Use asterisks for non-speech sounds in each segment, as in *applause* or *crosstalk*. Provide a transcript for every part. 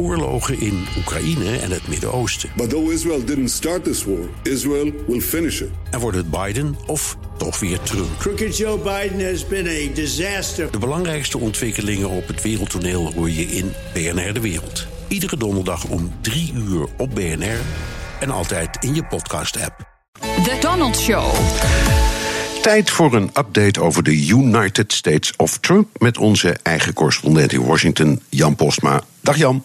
oorlogen in Oekraïne en het Midden-Oosten. But though Israel didn't start this war, Israel will finish it. En wordt het Biden of toch weer Trump? Crooked Joe Biden has been a disaster. De belangrijkste ontwikkelingen op het wereldtoneel hoor je in BNR De Wereld. Iedere donderdag om 3 uur op BNR en altijd in je podcast-app. The Donald Show. Tijd voor een update over de United States of Trump met onze eigen correspondent in Washington, Jan Postma. Dag Jan.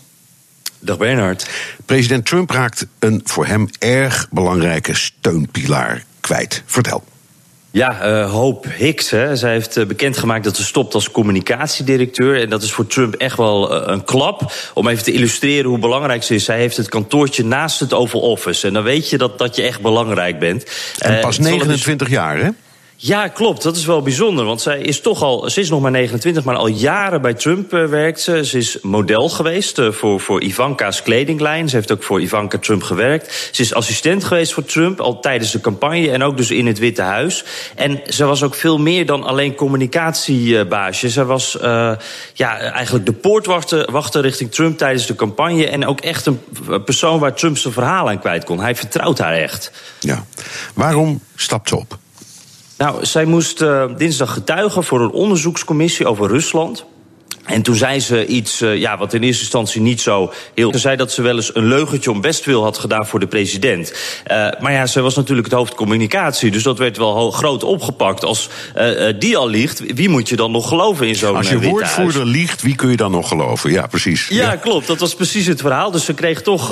Dag Bernhard. President Trump raakt een voor hem erg belangrijke steunpilaar kwijt. Vertel. Ja, uh, Hope Hicks. Hè. Zij heeft uh, bekendgemaakt dat ze stopt als communicatiedirecteur. En dat is voor Trump echt wel uh, een klap. Om even te illustreren hoe belangrijk ze is. Zij heeft het kantoortje naast het Oval Office. En dan weet je dat, dat je echt belangrijk bent. En pas 29 dus... jaar, hè? Ja, klopt. Dat is wel bijzonder. Want zij is toch al, ze is nog maar 29, maar al jaren bij Trump uh, werkt ze. Ze is model geweest uh, voor, voor Ivanka's kledinglijn. Ze heeft ook voor Ivanka Trump gewerkt. Ze is assistent geweest voor Trump, al tijdens de campagne en ook dus in het Witte Huis. En ze was ook veel meer dan alleen communicatiebaasje. Ze was uh, ja, eigenlijk de poortwachter wachter richting Trump tijdens de campagne. En ook echt een persoon waar Trump zijn verhaal aan kwijt kon. Hij vertrouwt haar echt. Ja. Waarom stapt ze op? Nou, zij moest uh, dinsdag getuigen voor een onderzoekscommissie over Rusland. En toen zei ze iets uh, ja, wat in eerste instantie niet zo heel. Ze zei dat ze wel eens een leugentje om bestwil had gedaan voor de president. Uh, maar ja, ze was natuurlijk het hoofd communicatie. Dus dat werd wel groot opgepakt. Als uh, die al liegt, wie moet je dan nog geloven in zo'n Als je woordvoerder liegt, wie kun je dan nog geloven? Ja, precies. Ja, ja. klopt. Dat was precies het verhaal. Dus ze kreeg toch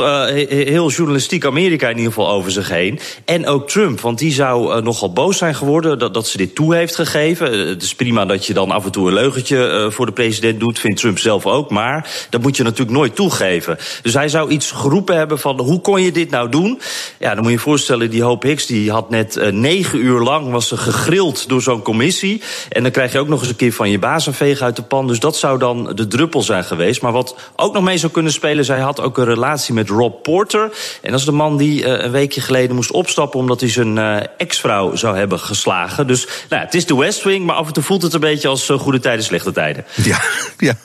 heel journalistiek Amerika in ieder geval over zich heen. En ook Trump, want die zou nogal boos zijn geworden dat, dat ze dit toe heeft gegeven. het is prima dat je dan af en toe een leugentje voor de president doet, vindt Trump zelf ook. Maar dat moet je natuurlijk nooit toegeven. Dus hij zou iets geroepen hebben van hoe kon je dit nou doen? Ja, dan moet je je voorstellen, die Hope Hicks die had net uh, negen uur lang was ze gegrild door zo'n commissie. En dan krijg je ook nog eens een keer van je baas een veeg uit de pan. Dus dat zou dan de druppel zijn geweest. Maar wat ook nog mee zou kunnen spelen, zij had ook een relatie met Rob Porter. En dat is de man die uh, een weekje geleden moest opstappen omdat hij zijn uh, ex-vrouw zou hebben geslagen. Dus nou, het is de West Wing, maar af en toe voelt het een beetje als goede tijden, slechte tijden. Ja, *laughs* ja.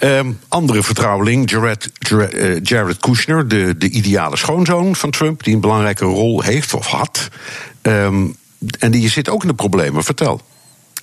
Um, andere vertrouweling, Jared, uh, Jared, Kushner, de, de ideale schoonzoon van Trump, die een belangrijke rol heeft of had. Um, en die zit ook in de problemen. Vertel.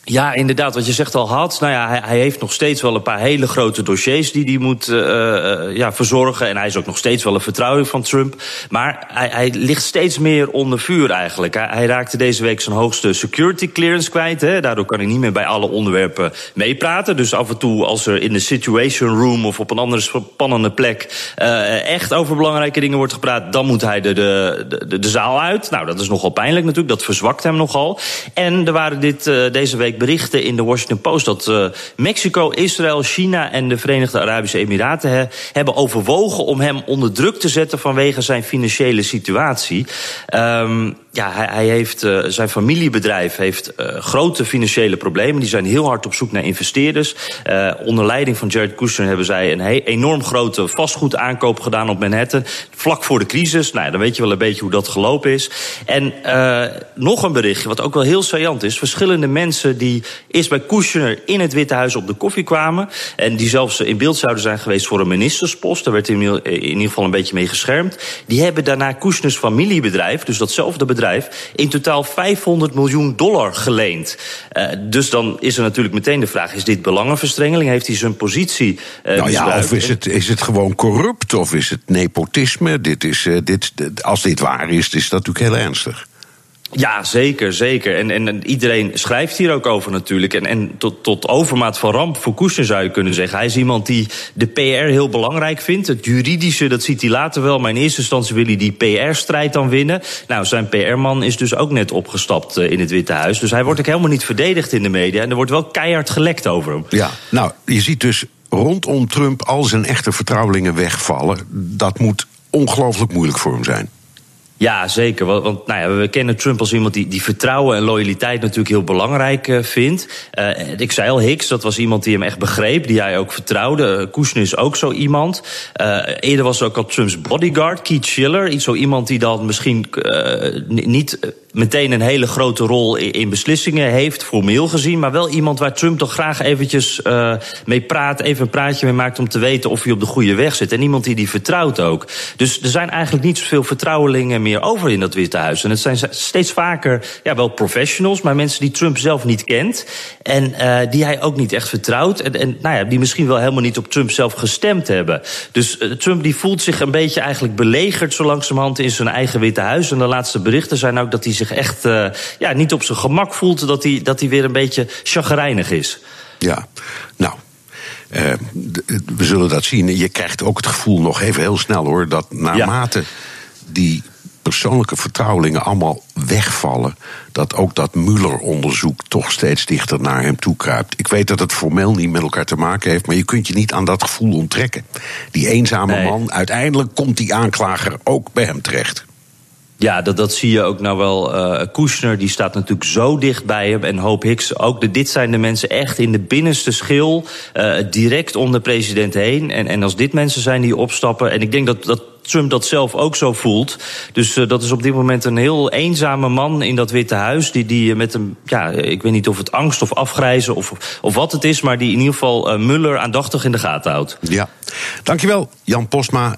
Ja, inderdaad, wat je zegt al had. Nou ja, hij, hij, heeft nog steeds wel een paar hele grote dossiers die hij moet uh, uh, ja, verzorgen. En hij is ook nog steeds wel een vertrouwen van Trump. Maar hij, hij ligt steeds meer onder vuur eigenlijk. Hij, hij, raakte deze week zijn hoogste security clearance kwijt. Hè. Daardoor kan hij niet meer bij alle onderwerpen meepraten. Dus af en toe, als er in de Situation Room of op een andere spannende plek uh, echt over belangrijke dingen wordt gepraat, dan moet hij de, de, de, de zaal uit. Nou, dat is nogal pijnlijk natuurlijk. Dat verzwakt hem nogal. En er waren dit deze week berichten in de Washington Post dat uh, Mexico, Israël, China en de Verenigde Arabische Emiraten he, hebben overwogen om hem onder druk te zetten vanwege zijn financiële situatie. Um, ja, hij, heeft, uh, zijn familiebedrijf heeft uh, grote financiële problemen. Die zijn heel hard op zoek naar investeerders. Uh, onder leiding van Jared Kushner hebben zij een enorm grote vastgoedaankoop gedaan op Manhattan. Vlak voor de crisis. Nou, dan weet je wel een beetje hoe dat gelopen is. En nog een berichtje, wat ook wel heel saillant is. Verschillende mensen die eerst bij Kushner in het Witte Huis op de koffie kwamen. En die zelfs in beeld zouden zijn geweest voor een ministerspost. Daar werd in ieder geval een beetje mee geschermd. Die hebben daarna Kushners familiebedrijf, dus datzelfde bedrijf in totaal 500 miljoen dollar geleend. Uh, dus dan is er natuurlijk meteen de vraag: is dit belangenverstrengeling? Heeft hij zijn positie. Uh, nou ja, of is het, is het gewoon corrupt? Of is het nepotisme? Dit is, uh, dit, als dit waar is, is dat natuurlijk heel ernstig. Ja, zeker, zeker. En, en, iedereen schrijft hier ook over natuurlijk. En, en tot, tot overmaat van ramp voor Kushner zou je kunnen zeggen. Hij is iemand die de PR heel belangrijk vindt. Het juridische, dat ziet hij later wel. Maar in eerste instantie wil hij die PR-strijd dan winnen. Nou, zijn PR-man is dus ook net opgestapt in het Witte Huis. Dus hij wordt ook helemaal niet verdedigd in de media. En er wordt wel keihard gelekt over hem. Ja, nou, je ziet dus rondom Trump al zijn echte vertrouwelingen wegvallen. Dat moet ongelooflijk moeilijk voor hem zijn. Ja, zeker. Want, nou ja, we kennen Trump als iemand die, die vertrouwen en loyaliteit natuurlijk heel belangrijk uh, vindt. Uh, ik zei al, Hicks, dat was iemand die hem echt begreep, die hij ook vertrouwde. Uh, Kushner is ook zo iemand. eerder was er ook al Trumps bodyguard, Keith Schiller. Zo iemand die dan misschien niet meteen een hele grote rol in beslissingen heeft, formeel gezien. Maar wel iemand waar Trump toch graag eventjes mee praat, even een praatje mee maakt om te weten of hij op de goede weg zit. En iemand die die vertrouwt ook. Dus er zijn eigenlijk niet zoveel vertrouwelingen meer over in dat Witte Huis. En het zijn steeds vaker ja, wel professionals, maar mensen die Trump zelf niet kent. En uh, die hij ook niet echt vertrouwt. En, en nou ja, die misschien wel helemaal niet op Trump zelf gestemd hebben. Dus uh, Trump die voelt zich een beetje eigenlijk belegerd zo langzamerhand in zijn eigen Witte Huis. En de laatste berichten zijn ook dat hij zich echt uh, ja, niet op zijn gemak voelt. Dat hij, dat hij weer een beetje chagrijnig is. Ja, nou, uh, we zullen dat zien. Je krijgt ook het gevoel nog even heel snel hoor, dat naarmate ja. die persoonlijke vertrouwelingen allemaal wegvallen, dat ook dat Mueller-onderzoek toch steeds dichter naar hem toe kruipt. Ik weet dat het formeel niet met elkaar te maken heeft, maar je kunt je niet aan dat gevoel onttrekken. Die eenzame nee. man, uiteindelijk komt die aanklager ook bij hem terecht. Ja, dat, dat zie je ook nou wel. Uh, Kushner die staat natuurlijk zo dicht bij hem. En Hoop Hicks ook. Dit zijn de mensen echt in de binnenste schil. Uh, direct om de president heen. En, en als dit mensen zijn die opstappen. En ik denk dat, dat Trump dat zelf ook zo voelt. Dus uh, dat is op dit moment een heel eenzame man in dat Witte Huis. Die, die met een, ja, ik weet niet of het angst of afgrijzen of, of wat het is. Maar die in ieder geval Muller aandachtig in de gaten houdt. Ja, dankjewel Jan Postma.